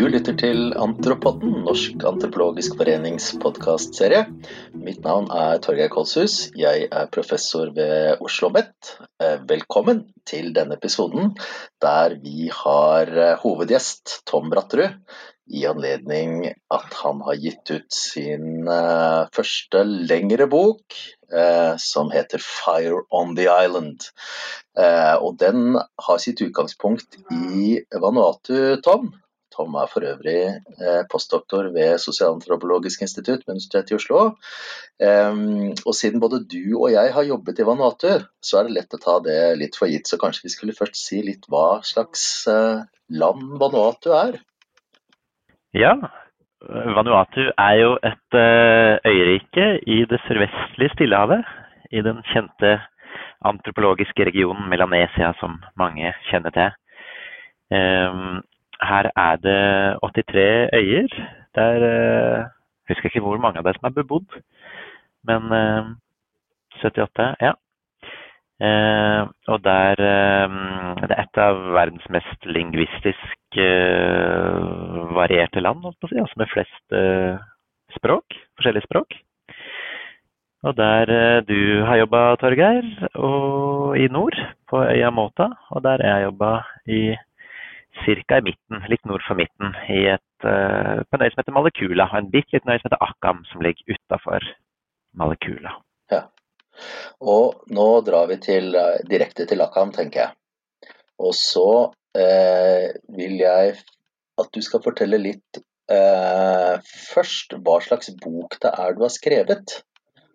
Du lytter til Antropodden, Norsk antropologisk forenings podkastserie. Mitt navn er Torgeir Kolshus. Jeg er professor ved Oslo OsloMet. Eh, velkommen til denne episoden der vi har eh, hovedgjest Tom Bratterud i anledning at han har gitt ut sin uh, første lengre bok, som heter 'Fire on the Island'. Og den har sitt utgangspunkt i Vanuatu, Tom. Tom er for øvrig postdoktor ved Sosialantropologisk institutt ved Universitetet i Oslo. Um, og siden både du og jeg har jobbet i Vanuatu, så er det lett å ta det litt for gitt. Så kanskje vi skulle først si litt hva slags land Vanuatu er? Ja, Vanuatu er jo et uh, øyrike i det sørvestlige Stillehavet. I den kjente antropologiske regionen Melanesia, som mange kjenner til. Um, her er det 83 øyer. Der uh, husker ikke hvor mange av dem som er bebodd, men uh, 78, ja. Uh, og der Det er et av verdens mest lingvistisk varierte land, si, altså med flest språk, forskjellige språk. Og der du har jobba, Torgeir, og i nord, på øya Måta. Og der jeg jobba i ca. i midten, litt nord for midten, i et, på en øy som heter Malekula. Og en bitte liten øy som heter Akam, som ligger utafor Malekula. Ja. Og nå drar vi til, eh, direkte til Akam, tenker jeg. Og så eh, vil jeg at du skal fortelle litt eh, først hva slags bok det er du har skrevet.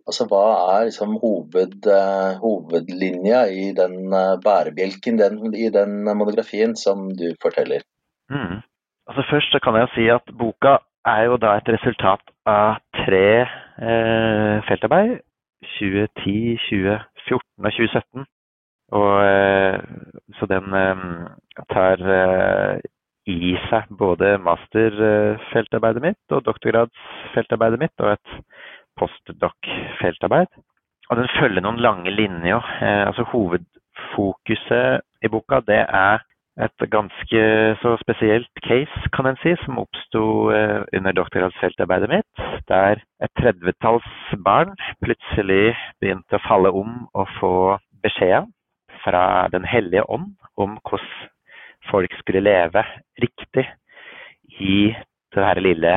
Altså Hva er liksom hoved, uh, hovedlinja i den uh, bærebjelken den, i den monografien som du forteller? Mm. Altså Først så kan jeg si at boka er jo da et resultat av tre eh, feltarbeid 2010, 2014 og 2017. Og, eh, så den eh, tar eh, i seg både masterfeltarbeidet mitt og doktorgradsfeltarbeidet mitt og et postdoc-feltarbeid. Og den følger noen lange linjer. altså Hovedfokuset i boka det er et ganske så spesielt case, kan en si, som oppsto eh, under doktorgradsfeltarbeidet mitt, der et tredvetalls barn plutselig begynte å falle om og få beskjeder fra Den hellige ånd om hvordan folk skulle leve riktig i det her lille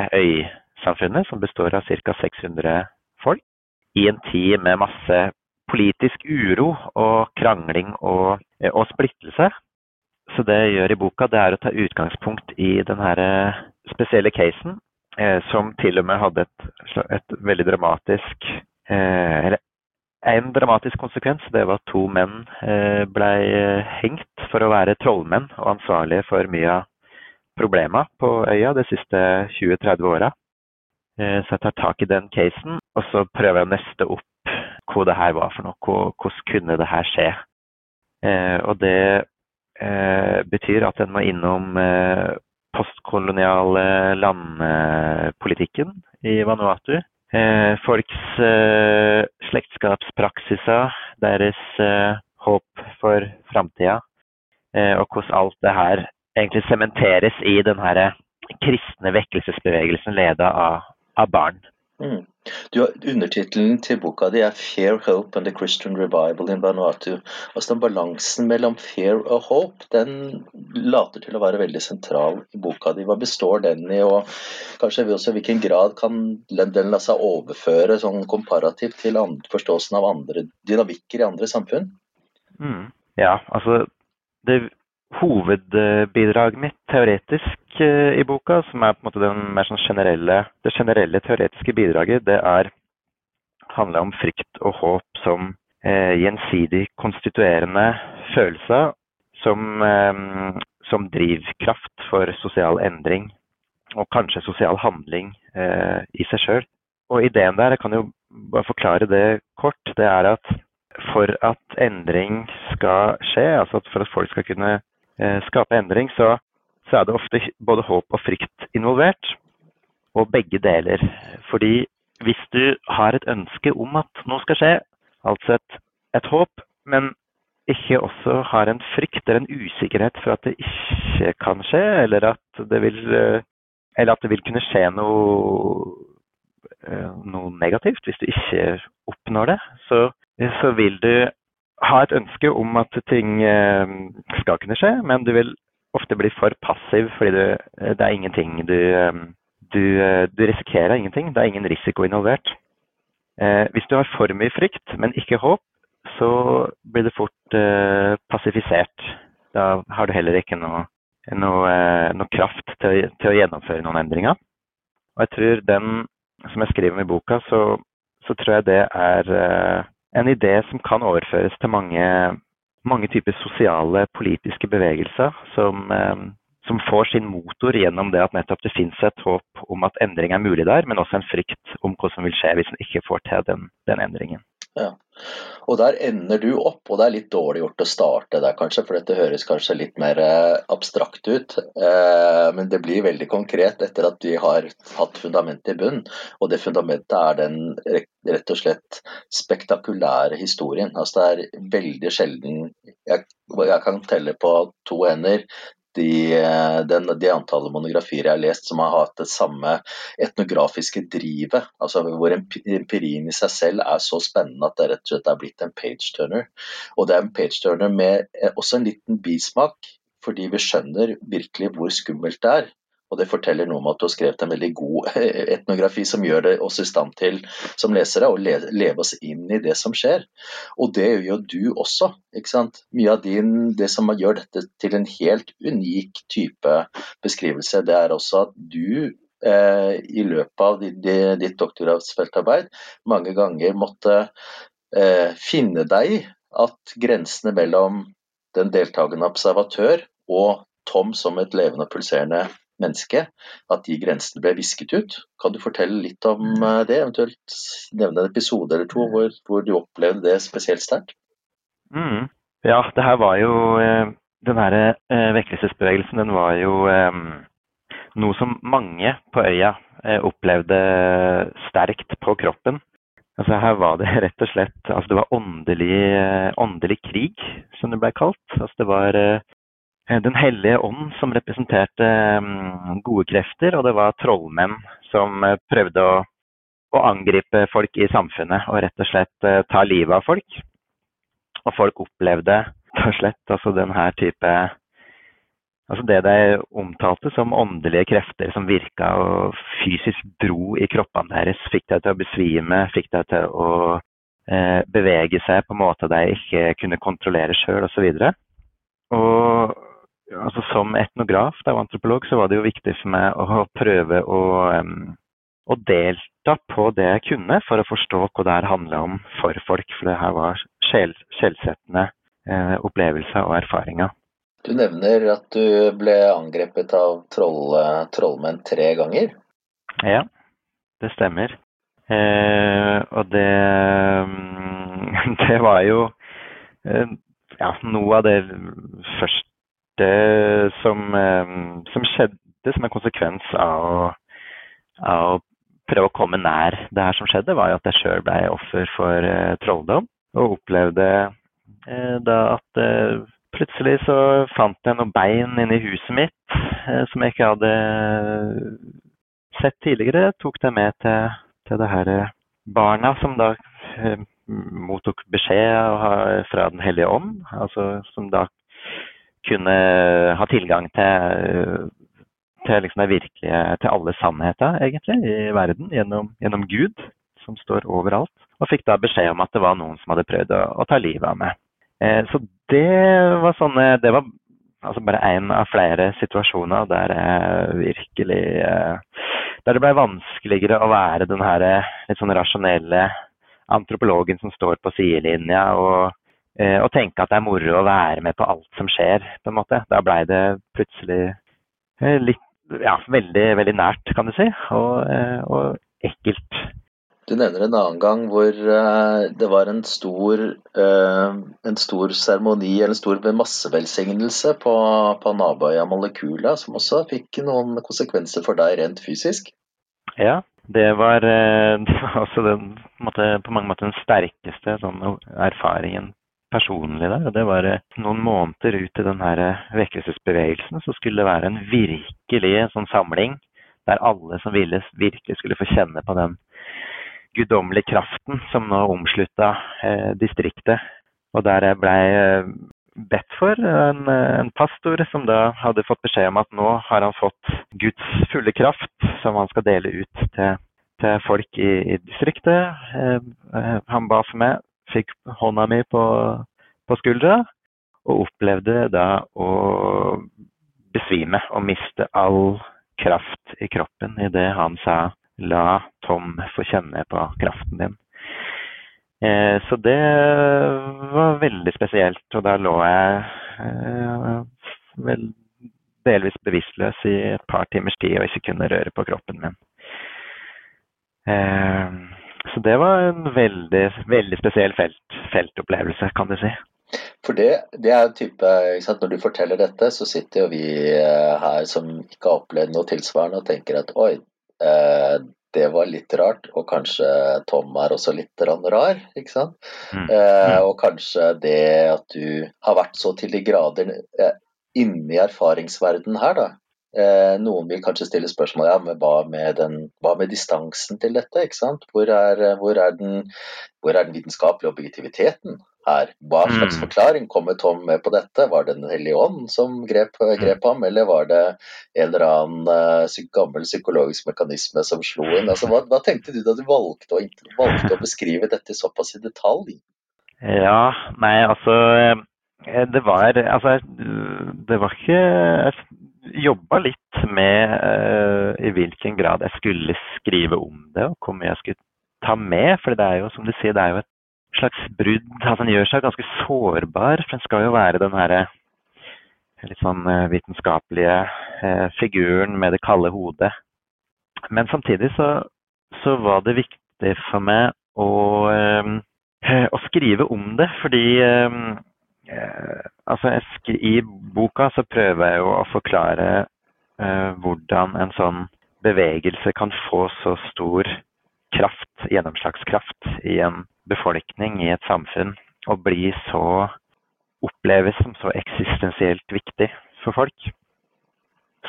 øysamfunnet, som består av ca. 600 folk, i en tid med masse politisk uro og krangling og, og splittelse. Så det jeg gjør i boka, det er å ta utgangspunkt i denne eh, spesielle casen, eh, som til og med hadde et, et veldig dramatisk eh, en dramatisk konsekvens. Det var at to menn eh, blei eh, hengt for å være trollmenn og ansvarlige for mye av problema på øya de siste 20-30 åra. Eh, så jeg tar tak i den casen, og så prøver jeg å nøste opp hva det her var for noe. Hvordan kunne det her skje? og det eh, betyr at en må innom eh, postkoloniale landpolitikken i Vanuatu. Eh, folks eh, slektskapspraksiser, deres eh, håp for framtida, eh, og hvordan alt det her egentlig sementeres i den her kristne vekkelsesbevegelsen leda av, av barn. Mm. Undertittelen til boka di er 'Fair Hope and the Christian Revival in Vanuatu'. Altså den Balansen mellom fair og hope den later til å være veldig sentral i boka di. Hva består den i, og kanskje også i hvilken grad kan den la seg overføre sånn komparativt til forståelsen av andre dynamikker i andre samfunn? Mm. Ja, altså det hovedbidraget mitt teoretisk eh, i boka, som er på en måte den mer sånn generelle, det generelle teoretiske bidraget, det er handler om frykt og håp som eh, gjensidig konstituerende følelser som, eh, som, drivkraft for sosial endring og kanskje sosial handling eh, i seg sjøl. Og ideen der, jeg kan jo bare forklare det kort, det er at for at endring skal skje, altså for at folk skal kunne skape endring, så, så, er det ofte både håp og frykt involvert. Og begge deler. Fordi hvis du har et ønske om at noe skal skje, altså et, et håp, men ikke også har en frykt eller en usikkerhet for at det ikke kan skje, eller at det vil eller at det vil kunne skje noe, noe negativt hvis du ikke oppnår det, så, så vil du ha et ønske om at ting skal kunne skje, men du vil ofte bli for passiv fordi du, det er ingenting du, du, du risikerer ingenting. Det er ingen risiko involvert. Eh, hvis du har for mye frykt, men ikke håp, så blir du fort eh, passifisert. Da har du heller ikke noe, noe, eh, noe kraft til, til, å gjennomføre noen endringer. Og jeg tror den, som jeg skriver om i boka, så, så tror jeg det er eh, en idé som kan overføres til mange, mange typer sosiale, politiske bevegelser som, eh, som får sin motor gjennom det at nettopp det finnes et håp om at endring er mulig der, men også en frykt om hva som vil skje hvis en ikke får til den, den endringen. Ja. Og der ender du opp, og det er litt dårlig gjort å starte der kanskje, for dette høres kanskje litt mer eh, abstrakt ut. Eh, men det blir veldig konkret etter at vi har hatt fundamentet i bunn. Og det fundamentet er den rett og slett spektakulære historien. Altså det er veldig sjelden jeg, jeg kan telle på to hender de, eh, den, det antallet monografier jeg har lest som har hatt det samme etnografiske drivet. altså Hvor empirien i seg selv er så spennende at det rett og slett er blitt en page-turner. Og det er en page-turner med eh, også en liten bismak, fordi vi skjønner virkelig hvor skummelt det er. Og det forteller noe om at du har skrevet en veldig god etnografi som gjør det oss i stand til som lesere å leve oss inn i det som skjer. Og det gjør du også. ikke sant? Mye av din, Det som gjør dette til en helt unik type beskrivelse, det er også at du eh, i løpet av ditt doktorgradsfeltarbeid mange ganger måtte eh, finne deg i at grensene mellom den deltakende observatør og Tom som et levende og pulserende menneske, at de grensene ble visket ut. Kan du fortelle litt om eh, det, eventuelt nevne en episode eller to hvor, hvor du opplevde det spesielt sterkt? Mm. Ja, det her var jo eh, Den her eh, vekkelsesbevegelsen, den var jo noe som mange på øya opplevde sterkt på kroppen. Altså Her var det rett og slett altså det var åndelig, åndelig krig, som det ble kalt. Altså Det var Den hellige ånd som representerte mm, gode krefter, og det var trollmenn som eh, prøvde å, å angripe folk i samfunnet og rett og slett eh, ta livet av folk. Og folk opplevde rett og slett altså denne type Altså det de omtalte som åndelige krefter som virka og fysisk dro i kroppene deres, fikk deg til å besvime, fikk deg til å eh, bevege seg på en måte de ikke kunne kontrollere sjøl osv. Og, så og altså Som etnograf og antropolog så var det jo viktig for meg å prøve å, um, å delta på det jeg kunne for å forstå hva det her handla om for folk. For det her var sjel, sjelsettende uh, opplevelser og erfaringer. Du nevner at du ble angrepet av troll, trollmenn tre ganger? Ja, det stemmer. Eh, og det, det var jo eh, ja, noe av det første det som, eh, som, skjedde som en konsekvens av å, av å, prøve å komme nær det her som skjedde, var jo at jeg sjøl ble offer for uh, trolldom. Og opplevde uh, da at uh, plutselig så fant jeg noen bein inni huset mitt som jeg ikke hadde sett tidligere. Tok det med til, til det her barna som da mottok beskjed fra Den hellige ånd, altså som da kunne ha tilgang til, til liksom det virkelige, til alle sannheter egentlig i verden gjennom, gjennom, Gud, som står overalt. Og fikk da beskjed om at det var noen som hadde prøvd å, å ta livet av meg. Eh, så det var sånne Det var altså bare én av flere situasjoner der jeg virkelig eh, Der det ble vanskeligere å være den her litt sånn rasjonelle antropologen som står på sidelinja og Eh, og tenke at det er moro å være med på alt som skjer, på en måte. Da blei det plutselig eh, litt ja, veldig, veldig nært, kan du si, og, eh, og ekkelt. Du nevner en annen gang hvor det var en stor en stor seremoni, eller en stor massevelsignelse på, på naboøya Molekula, som også fikk noen konsekvenser for deg rent fysisk? Ja, det var, det var også den, på, måte, på mange måter den sterkeste sånn, erfaringen personlig der. og Det var eh, noen måneder ut i den eh, vekkelsesbevegelsen så skulle det være en virkelig sånn samling der alle som ville, virkelig skulle få kjenne på den guddommelige kraften som nå omslutta eh, distriktet. Og der jeg blei eh, bedt for en, en, pastor som da hadde fått beskjed om at nå har han fått Guds fulle kraft som han skal dele ut til, til folk i, i distriktet. Eh han ba for meg, fikk hånda mi på, på skuldra og opplevde da å besvime og miste all kraft i kroppen idet han sa 'la Tom få kjenne på kraften din'. Eh, så det var veldig spesielt, og da lå jeg eh, vel delvis bevisstløs i et par timers tid og ikke kunne røre på kroppen min. Eh, så det var en veldig, veldig spesiell felt, feltopplevelse, kan du si. For det, det er jo type Når du forteller dette, så sitter jo vi eh, her som ikke har opplevd noe tilsvarende og tenker at oi, eh, det var litt rart, og kanskje Tom er også litt rar, ikke sant? Mm. Eh, mm. og kanskje det at du har vært så til de grader eh, inne i erfaringsverden her, da. Eh, noen vil kanskje stille spørsmål ja, men hva med, den, hva med distansen til dette? ikke sant? Hvor er, hvor er, den, hvor er den vitenskapelige objektiviteten? her. Hva slags mm. forklaring kommer Tom med på dette? Var det Den hellige ånd som grep, mm. grep ham, eller var det en eller annen gammel psykologisk mekanisme som slo inn? Altså, hva, hva, tenkte du da du valgte å, valgte å beskrive dette såpass i detalj? Ja, nei, altså eh, Det var Altså, det var ikke jobba litt med uh, i hvilken grad jeg skulle skrive om det, og hvor mye jeg skulle ta med. For det er jo, som du sier, det er jo et slags brudd. Altså en gjør seg ganske sårbar, for den skal jo være den herre litt sånn eh, vitenskapelige eh, figuren med det kalde hodet. Men samtidig så, så var det viktig for meg å, å skrive om det, fordi altså I boka så prøver jeg jo å forklare eh, hvordan en sånn bevegelse kan få så stor kraft, gjennomslagskraft, i en befolkning i et samfunn og bli så oppleves som så eksistensielt viktig for folk.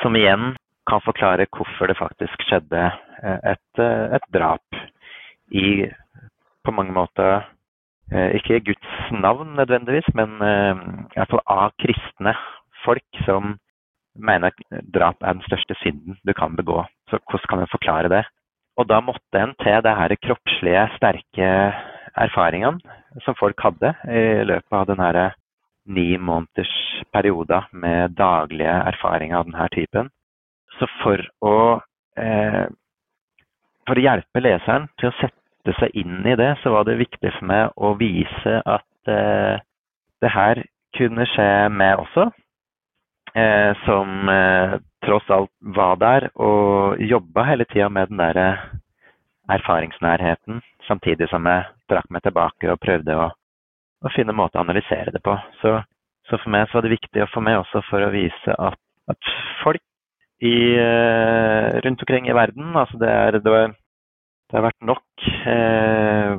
Som igjen kan forklare hvorfor det faktisk skjedde eh, et, eh, et drap i på mange måter ikke i Guds navn nødvendigvis, men i hvert fall av kristne folk som mener at drap er den største synden du kan begå. Så hvordan kan en forklare det? Og da måtte en til det her kroppslige, sterke erfaringene som folk hadde i løpet av denne ni måneders perioden med daglige erfaringer av denne typen. Så for å, eh, for å hjelpe leseren til å sette seg inn i det, så var det viktig for meg å vise at eh, det her kunne skje meg også. Eh, som eh, tross alt var der og jobba hele tida med den der erfaringsnærheten samtidig som jeg trakk meg tilbake og prøvde å, å finne en måte å analysere det på. Så, så, for meg så var det viktig, og for meg også for å vise at, at folk i, uh, rundt omkring i verden altså det, er, det, var, det har vært nok eh,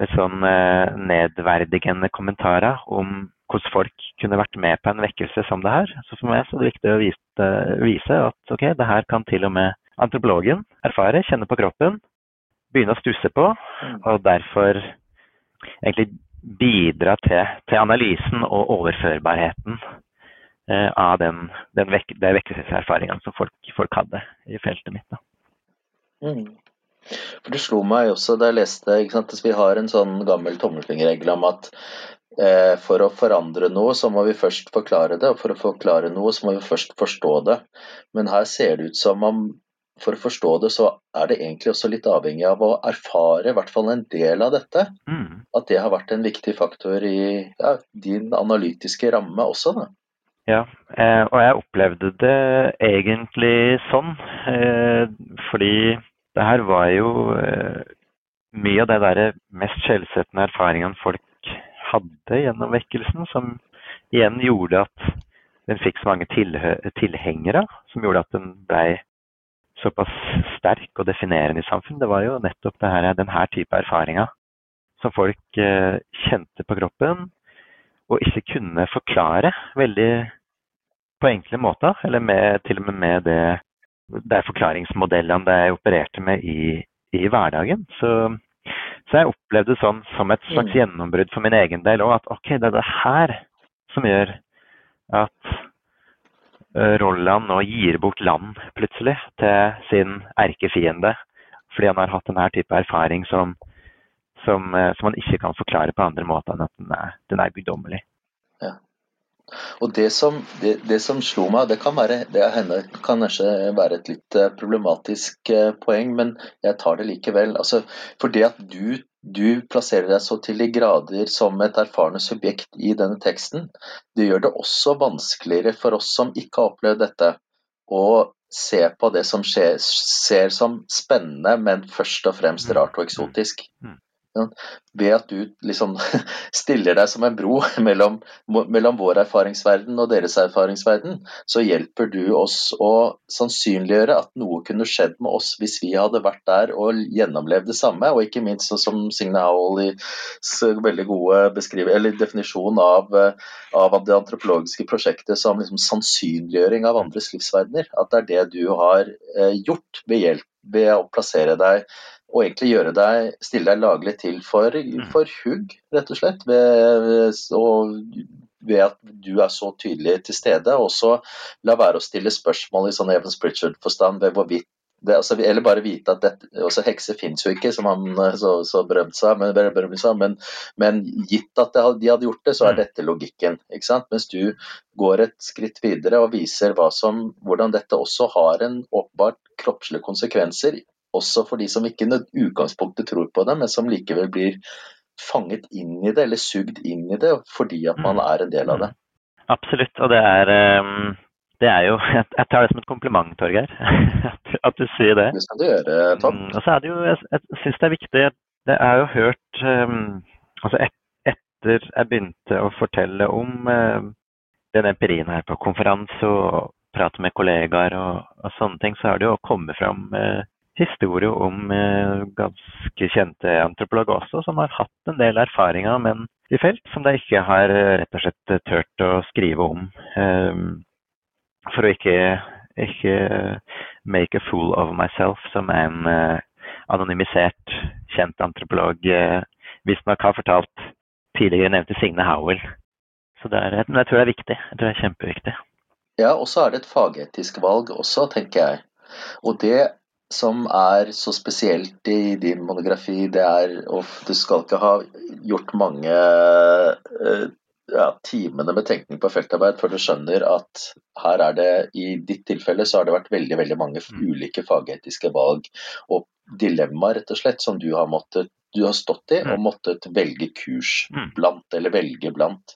med sånn eh, nedverdigende kommentarer om hvordan folk kunne vært med på en vekkelse som det her. Så for meg så er det viktig å vise, vise at ok, det her kan til og med antropologen erfare, kjenne på kroppen, begynne å stusse på, mm. og derfor egentlig bidra til, til analysen og overførbarheten eh, av den, den vek, de vekkelseserfaringene som folk, folk, hadde i feltet mitt. Mm. For Det slo meg også da jeg leste at vi har en sånn gammel tommelfingerregel om at eh, for å forandre noe, så må vi først forklare det, og for å forklare noe, så må vi først forstå det. Men her ser det ut som om for å forstå det, så er det egentlig også litt avhengig av å erfare i hvert fall en del av dette. Mm. At det har vært en viktig faktor i ja, din analytiske ramme også. Da. Ja, eh, og jeg opplevde det egentlig sånn. Eh, fordi det her var jo eh, mye av det derre mest skjellsettende erfaringene folk hadde gjennom vekkelsen, som igjen gjorde at den fikk så mange tilhengere, som gjorde at den blei såpass sterk og definerende i samfunnet, det var jo nettopp det her, denne type erfaringer som folk eh, kjente på kroppen og ikke kunne forklare veldig på enkle måter, eller med, til og med med det det er forklaringsmodellene jeg opererte med i, i hverdagen. Så, så, jeg opplevde det sånn som et slags mm. gjennombrudd for min egen del òg. At OK, det er det her som gjør at Rolland nå gir bort land plutselig til sin erkefiende. Fordi han har hatt denne type erfaring som, som, uh, som han ikke kan forklare på andre måter enn at den er, den er guddommelig. Og det som, det, det som, slo meg, det kan, være, det henne, kan kanskje være et litt eh, problematisk eh, poeng, men jeg tar det likevel. Altså, for det at du, du, plasserer deg så til de grader som et erfarne subjekt i denne teksten, det gjør det også vanskeligere for oss som ikke har opplevd dette, å se på det som skjer, ser som spennende, men først og fremst mm. rart og eksotisk. Mm. Ved at du liksom stiller deg som en bro mellom, mellom, vår erfaringsverden og deres erfaringsverden, så hjelper du oss å sannsynliggjøre at noe kunne skjedd med oss hvis vi hadde vært der og gjennomlevd det samme. Og ikke minst som Signe Howells veldig gode definisjon av, av, det antropologiske prosjektet som liksom sannsynliggjøring av andres livsverdener. At det er det du har eh, gjort ved hjelp ved å plassere deg og egentlig gjøre deg, stille deg laglig til for, mm. for hugg, rett og slett. Ved, og, ved at du er så tydelig til stede. Og så la være å stille spørsmål i sånn Evans Pritchard-forstand ved hvorvidt det, altså, eller bare vite at dette, også hekser finnes jo ikke, som han så, så berømt sa, men, men, men, gitt at de hadde gjort det, så er mm. dette logikken. ikke sant? Mens du går et skritt videre og viser som, hvordan dette også har en åpenbart kroppslige konsekvenser også for de som ikke i utgangspunktet tror på det, men som likevel blir fanget inn i det, eller sugd inn i det, fordi at man mm. er en del av det. Absolutt, og det er, ehm, det er jo Jeg tar det som et kompliment, Torgeir, at du sier det. Det skal du gjøre, Tom. Mm, og så er det jo, Jeg, jeg syns det er viktig Det er jo hørt ehm, altså et, Etter jeg begynte å fortelle om ehm, den empirien her på konferanse og prate med kollegaer og, og, sånne ting, så har det jo kommet fram eh, historie om eh, ganske kjente antropologer også, som har hatt en del erfaringer med en i felt som de ikke har eh, rett og slett turt å skrive om. Um, for å ikke, ikke make a fool of myself, som en anonymisert, kjent antropolog visstnok har fortalt tidligere nevnte Signe Howell. Så det er, men jeg tror det er viktig. Jeg tror det er kjempeviktig. Ja, og så er det et fagetisk valg også, tenker jeg. Og det som er så spesielt i din monografi, det er og Du skal ikke ha gjort mange eh, ja, timene med tenkning på feltarbeid før du skjønner at her er det i ditt tilfelle så har det vært veldig veldig mange mm. ulike fagetiske valg og dilemmaer rett og slett som du har måttet du har stått i og mm. måttet velge kurs mm. blant, eller velge blant.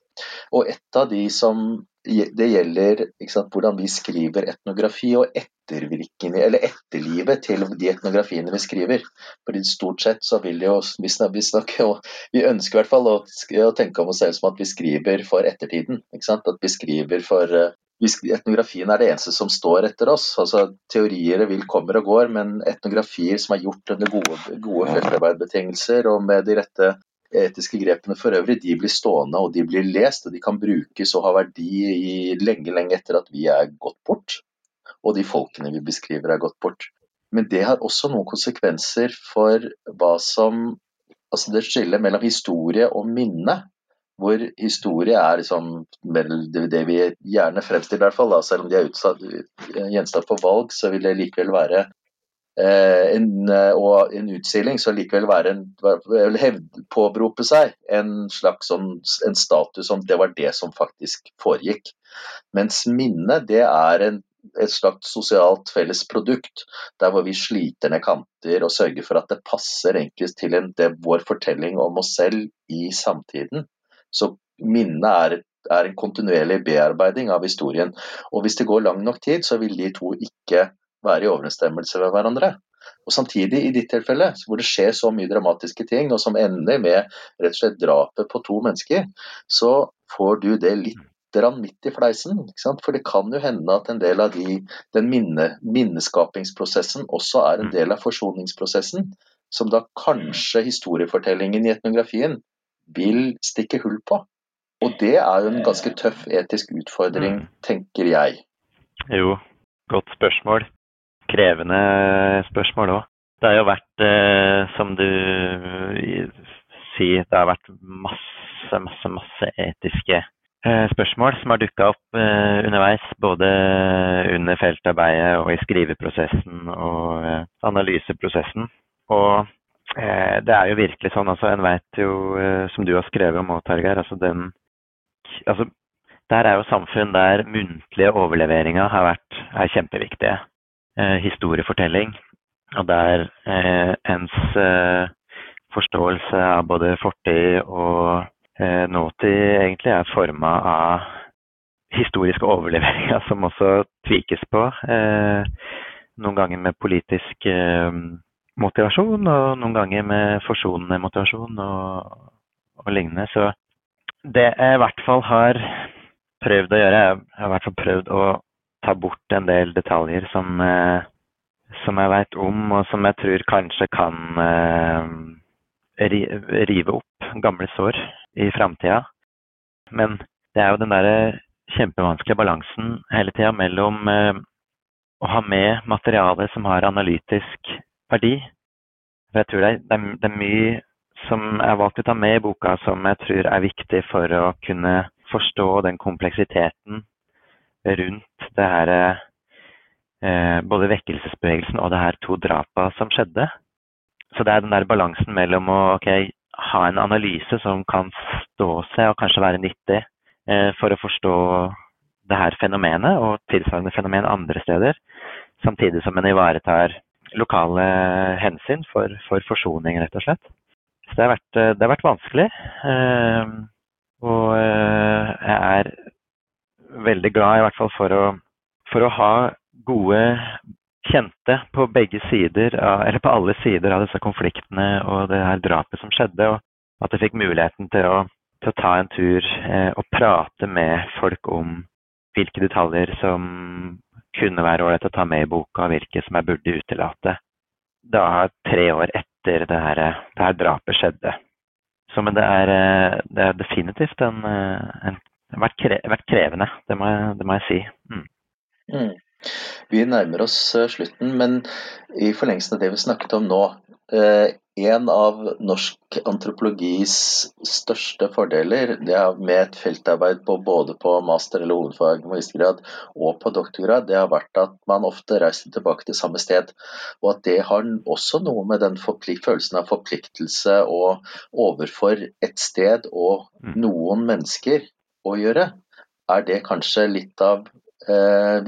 Og et av de som det gjelder sant, hvordan vi skriver etnografi og etterlivet til de etnografiene vi skriver. Fordi Stort sett så vil jo vi snakke, og vi ønsker i hvert fall å, å, tenke om oss selv som at vi skriver for ettertiden. At vi skriver for uh, Etnografien er det eneste som står etter oss. altså Teorier vil kommer og går, men etnografier som er gjort under gode, gode feltarbeidbetingelser og med de rette etiske grepene for øvrig, de blir stående og de blir lest, og de kan brukes og ha verdi i lenge, lenge etter at vi er gått bort, og de folkene vi beskriver er gått bort. Men det har også noen konsekvenser for hva som Altså det skillet mellom historie og minne, hvor historie er liksom det vi gjerne fremstiller, i hvert fall, da, selv om de er utsatt, gjenstand for valg, så vil det likevel være Eh, en, eh, og en utstilling så likevel være en, hevd, påberope seg en slags sånn, en status som det var det som faktisk foregikk. Mens minnet det er en, et slags sosialt felles produkt, der hvor vi sliter ned kanter og sørger for at det passer enklest til en, det, vår fortelling om oss selv i samtiden. Så minnet er, er en kontinuerlig bearbeiding av historien. Og hvis det går lang nok tid, så vil de to ikke være i overensstemmelse med hverandre. Og Samtidig, i ditt tilfelle, hvor det skjer så mye dramatiske ting, og som ender med rett og slett drapet på to mennesker, så får du det litt midt i fleisen. For det kan jo hende at en del av de, den minne, minneskapingsprosessen også er en del av forsoningsprosessen, som da kanskje historiefortellingen i etnografien vil stikke hull på. Og det er jo en ganske tøff etisk utfordring, mm. tenker jeg. Jo, godt spørsmål. Krevende spørsmål òg. Det har jo vært, eh, som du sier, det har vært masse, masse, masse etiske eh, spørsmål som har dukka opp eh, underveis. Både under feltarbeidet og i skriveprosessen og analyseprosessen. Og det er jo virkelig sånn, altså en veit jo, som du har skrevet om òg, Targeir, altså den altså der er jo samfunn der muntlige overleveringer har vært, er kjempeviktige. Eh, historiefortelling. Og der eh, ens eh, forståelse av både fortid og nåtid egentlig er forma av historiske overleveringer som også tvikes på. Noen ganger med politisk motivasjon, og noen ganger med forsonende motivasjon og, og lignende. Så det jeg i hvert fall har prøvd å gjøre, jeg har i hvert fall prøvd å ta bort en del detaljer som, eh, som jeg veit om, og som jeg tror kanskje kan eh, rive opp gamle sår i framtida. Men det er jo den derre kjempevanskelige balansen hele tida mellom eh, å ha med materiale som har analytisk verdi. For jeg tror det er, det er, er mye som har valgt å ta med i boka som jeg tror er viktig for å kunne forstå den kompleksiteten rundt det her eh, både vekkelsesbevegelsen og det her to drapa som skjedde. Så det er den der balansen mellom å okay, ha en analyse som kan stå seg og kanskje være nyttig eh, for å forstå det her fenomenet og tilsvarende fenomen andre steder, samtidig som en ivaretar lokale hensyn for, for forsoning, rett og slett. Så det har vært, eh, det har vært vanskelig. Eh, og eh, jeg er veldig glad i hvert fall for å, for å ha gode kjente på begge sider, eller på alle sider av disse konfliktene og det her drapet som skjedde. Og at jeg fikk muligheten til å, til å ta en tur eh, og prate med folk om hvilke detaljer som kunne være ålreit å ta med i boka, og hvilke som jeg burde utelate. Da tre år etter det her, det her drapet skjedde. Så men det er, eh, det er definitivt en, eh, en vært, kre, vært, krevende, det må jeg, det må jeg si. Mm. Mm. Vi nærmer oss eh, slutten, men i forlengelsen av det vi snakket om nå. Eh, en av norsk antropologis største fordeler det er med et feltarbeid på både på master- eller hovedfag, magistergrad og på doktorgrad, det har vært at man ofte reiser tilbake til samme sted. Og at det har også noe med den følelsen av forpliktelse og overfor et sted og mm. noen mennesker å gjøre. Er det kanskje litt av Eh,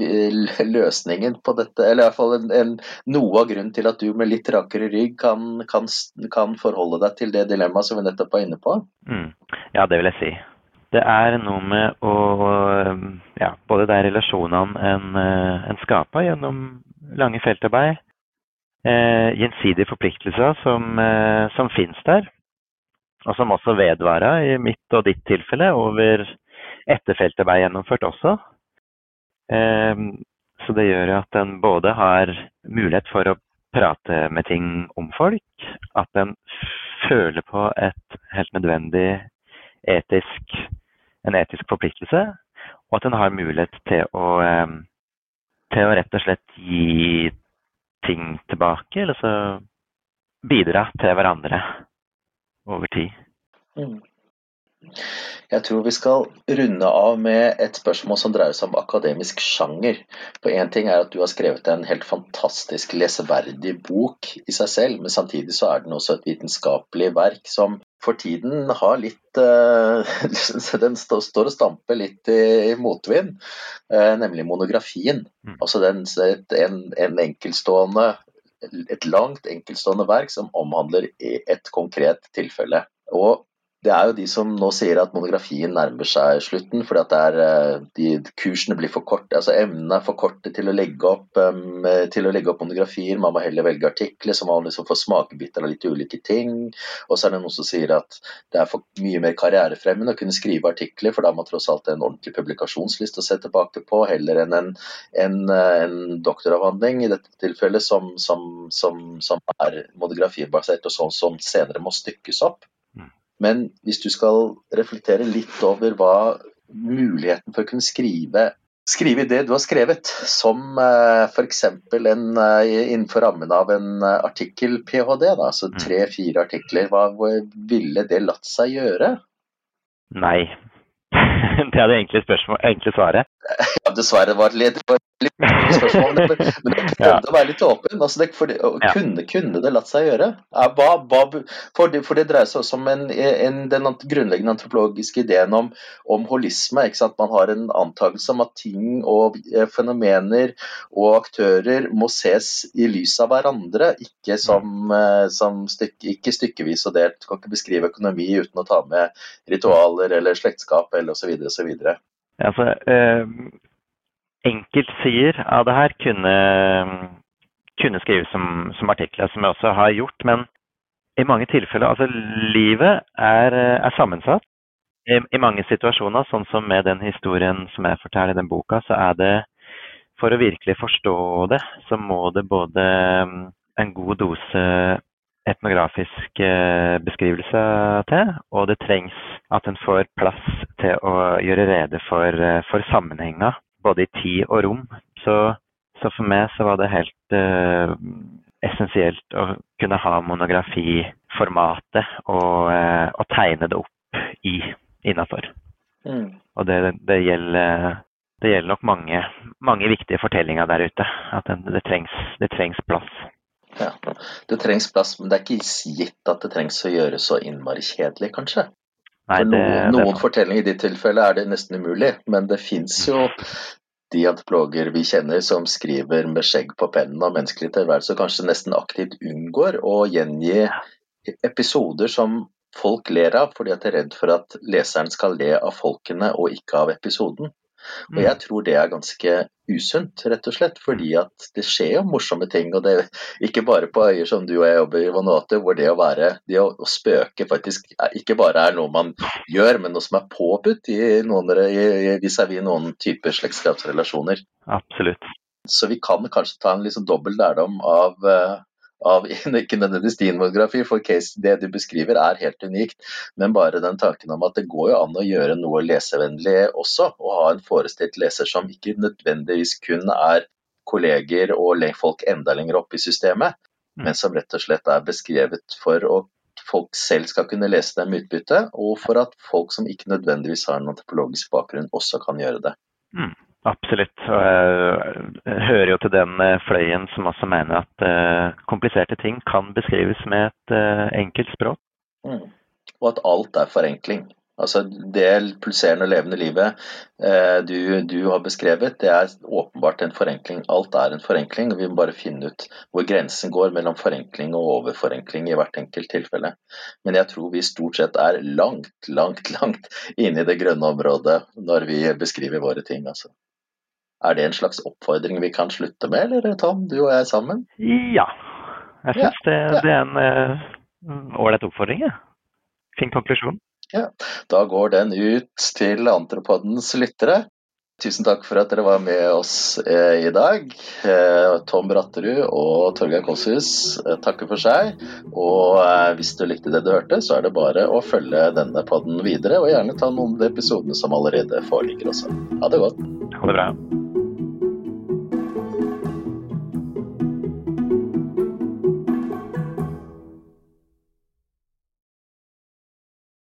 løsningen på dette, eller i hvert fall en, en, noe av grunnen til at du med litt rakere rygg kan, kan, kan forholde deg til det dilemmaet som vi nettopp var inne på? Mm. Ja, det vil jeg si. Det er noe med å ja, Både de relasjonene en, en skaper gjennom lange feltarbeid, eh, gjensidige forpliktelser som, eh, som finnes der, og som også vedvara i mitt og ditt tilfelle over etterfeltet ble gjennomført også. Ehm, så det gjør at en både har mulighet for å prate med ting om folk, at en føler på et helt nødvendig etisk, en etisk forpliktelse, og at en har mulighet til å, ehm, til å rett og slett gi ting tilbake, eller så bidra til hverandre over tid. Mm. Jeg tror vi skal runde av med et spørsmål som dreier seg om akademisk sjanger. For Én ting er at du har skrevet en helt fantastisk leseverdig bok i seg selv, men samtidig så er den også et vitenskapelig verk som for tiden har litt uh, Den står og stamper litt i, motvind, uh, nemlig monografien. Mm. Altså den, en, en enkeltstående et langt, enkeltstående verk som omhandler et konkret tilfelle. Og det er jo de som nå sier at monografien nærmer seg slutten, fordi at er, eh, de, kursene blir for korte. altså Emnene er for korte til å legge opp, um, til å legge opp monografier. Man må heller velge artikler, som man liksom får smakebiter av litt ulike ting. Og så er det noen som sier at det er for mye mer karrierefremmende å kunne skrive artikler, for da må tross alt en ordentlig publikasjonsliste å se tilbake på, heller enn en, en, en doktoravhandling, i dette tilfellet, som, som, som, som er monografibasert, og sånn som senere må stykkes opp. Men hvis du skal reflektere litt over hva muligheten for å kunne skrive skrive det du har skrevet, som uh, f.eks. Uh, innenfor rammen av en uh, artikkel-ph.d., altså mm. tre-fire artikler. Hva ville det latt seg gjøre? Nei. Er det enkle, spørsmål, enkle svaret. Ja, dessverre var det litt, litt spørsmål, men, men jeg prøvde ja. å være litt åpen. Altså det, for ja. kunne, kunne, det latt seg gjøre? Hva, hva, for, det, for, det, dreier seg også om en, en, den grunnleggende antropologiske ideen om, om holisme. Man har en antakelse om at ting og eh, fenomener og aktører må ses i lys av hverandre, ikke som, eh, som stykke, ikke stykkevis og delt. Du kan ikke beskrive økonomi uten å ta med ritualer eller slektskap eller osv. osv. Altså, eh, enkeltsider av det her kunne, kunne skrives som, som, artikler, som jeg også har gjort. Men i mange tilfeller Altså, livet er, er sammensatt. I, I, mange situasjoner, sånn som med den historien som jeg forteller i den boka, så er det For å virkelig forstå det, så må det både en god dose etnografisk eh, beskrivelse til, og det trengs at en får plass til å gjøre rede for, eh, for sammenhenger både i tid og rom. Så, så, for meg så var det helt uh, essensielt å kunne ha monografiformatet og, uh, og tegne det opp i innafor. Mm. Og det, det, gjelder, det, gjelder, nok mange, mange, viktige fortellinger der ute. At det, det, trengs, det trengs plass. Ja, det trengs plass, men det er ikke gitt at det trengs å gjøre så innmari kjedelig, kanskje? Nei, For noen, noen fortellinger i ditt tilfelle er det nesten umulig, men det fins jo de antropologer vi kjenner som skriver med skjegg på pennen av menneskelig tilværelse, kanskje nesten aktivt unngår å gjengi episoder som folk ler av, fordi at de er redd for at leseren skal le av folkene og ikke av episoden. Og jeg mm. tror det er ganske usunt, rett og slett. Fordi at det skjer jo morsomme ting. Og det er ikke bare på øyer som du og jeg jobber i Vanuatu, hvor det å være det å, å spøke faktisk ikke bare er noe man gjør, men noe som er påbudt vis-à-vis noen typer slektskapsrelasjoner. Absolutt. Så vi kan kanskje ta en liksom dobbel lærdom av uh, av ikke nødvendigvis din monografi, for case, det du beskriver er helt unikt, men bare den tanken om at det går jo an å gjøre noe lesevennlig også, og ha en forestilt leser som ikke nødvendigvis kun er kolleger og folk enda lenger oppe i systemet, mm. men som rett og slett er beskrevet for at folk selv skal kunne lese dem med utbytte, og for at folk som ikke nødvendigvis har en antropologisk bakgrunn, også kan gjøre det. Mm. Absolutt. Og jeg hører jo til den eh, fløyen som også mener at uh, kompliserte ting kan beskrives med et uh, enkelt språk. Mm. Og at alt er forenkling. Altså Det pulserende og levende livet du, du, har beskrevet, det er åpenbart en forenkling. Alt er en forenkling, og vi må bare finne ut hvor grensen går mellom forenkling og overforenkling i hvert enkelt tilfelle. Men jeg tror vi stort sett er langt, langt, langt inne i det grønne området når vi beskriver våre ting. altså. Er det en slags oppfordring vi kan slutte med, eller Tom, du og jeg sammen? Ja, jeg syns ja, det, ja. det, er en eh, ålreit oppfordring. Ja. Fin konklusjon. Ja, Da går den ut til Antropodens lyttere. Tusen takk for at dere var med oss eh, i dag. Eh, Tom Bratterud og Torgeir Kåshus eh, takker for seg. Og hvis du likte det du hørte, så er det bare å følge denne podden videre, og gjerne ta noen av de episodene som allerede foreligger også. Ha det godt. Ha det bra.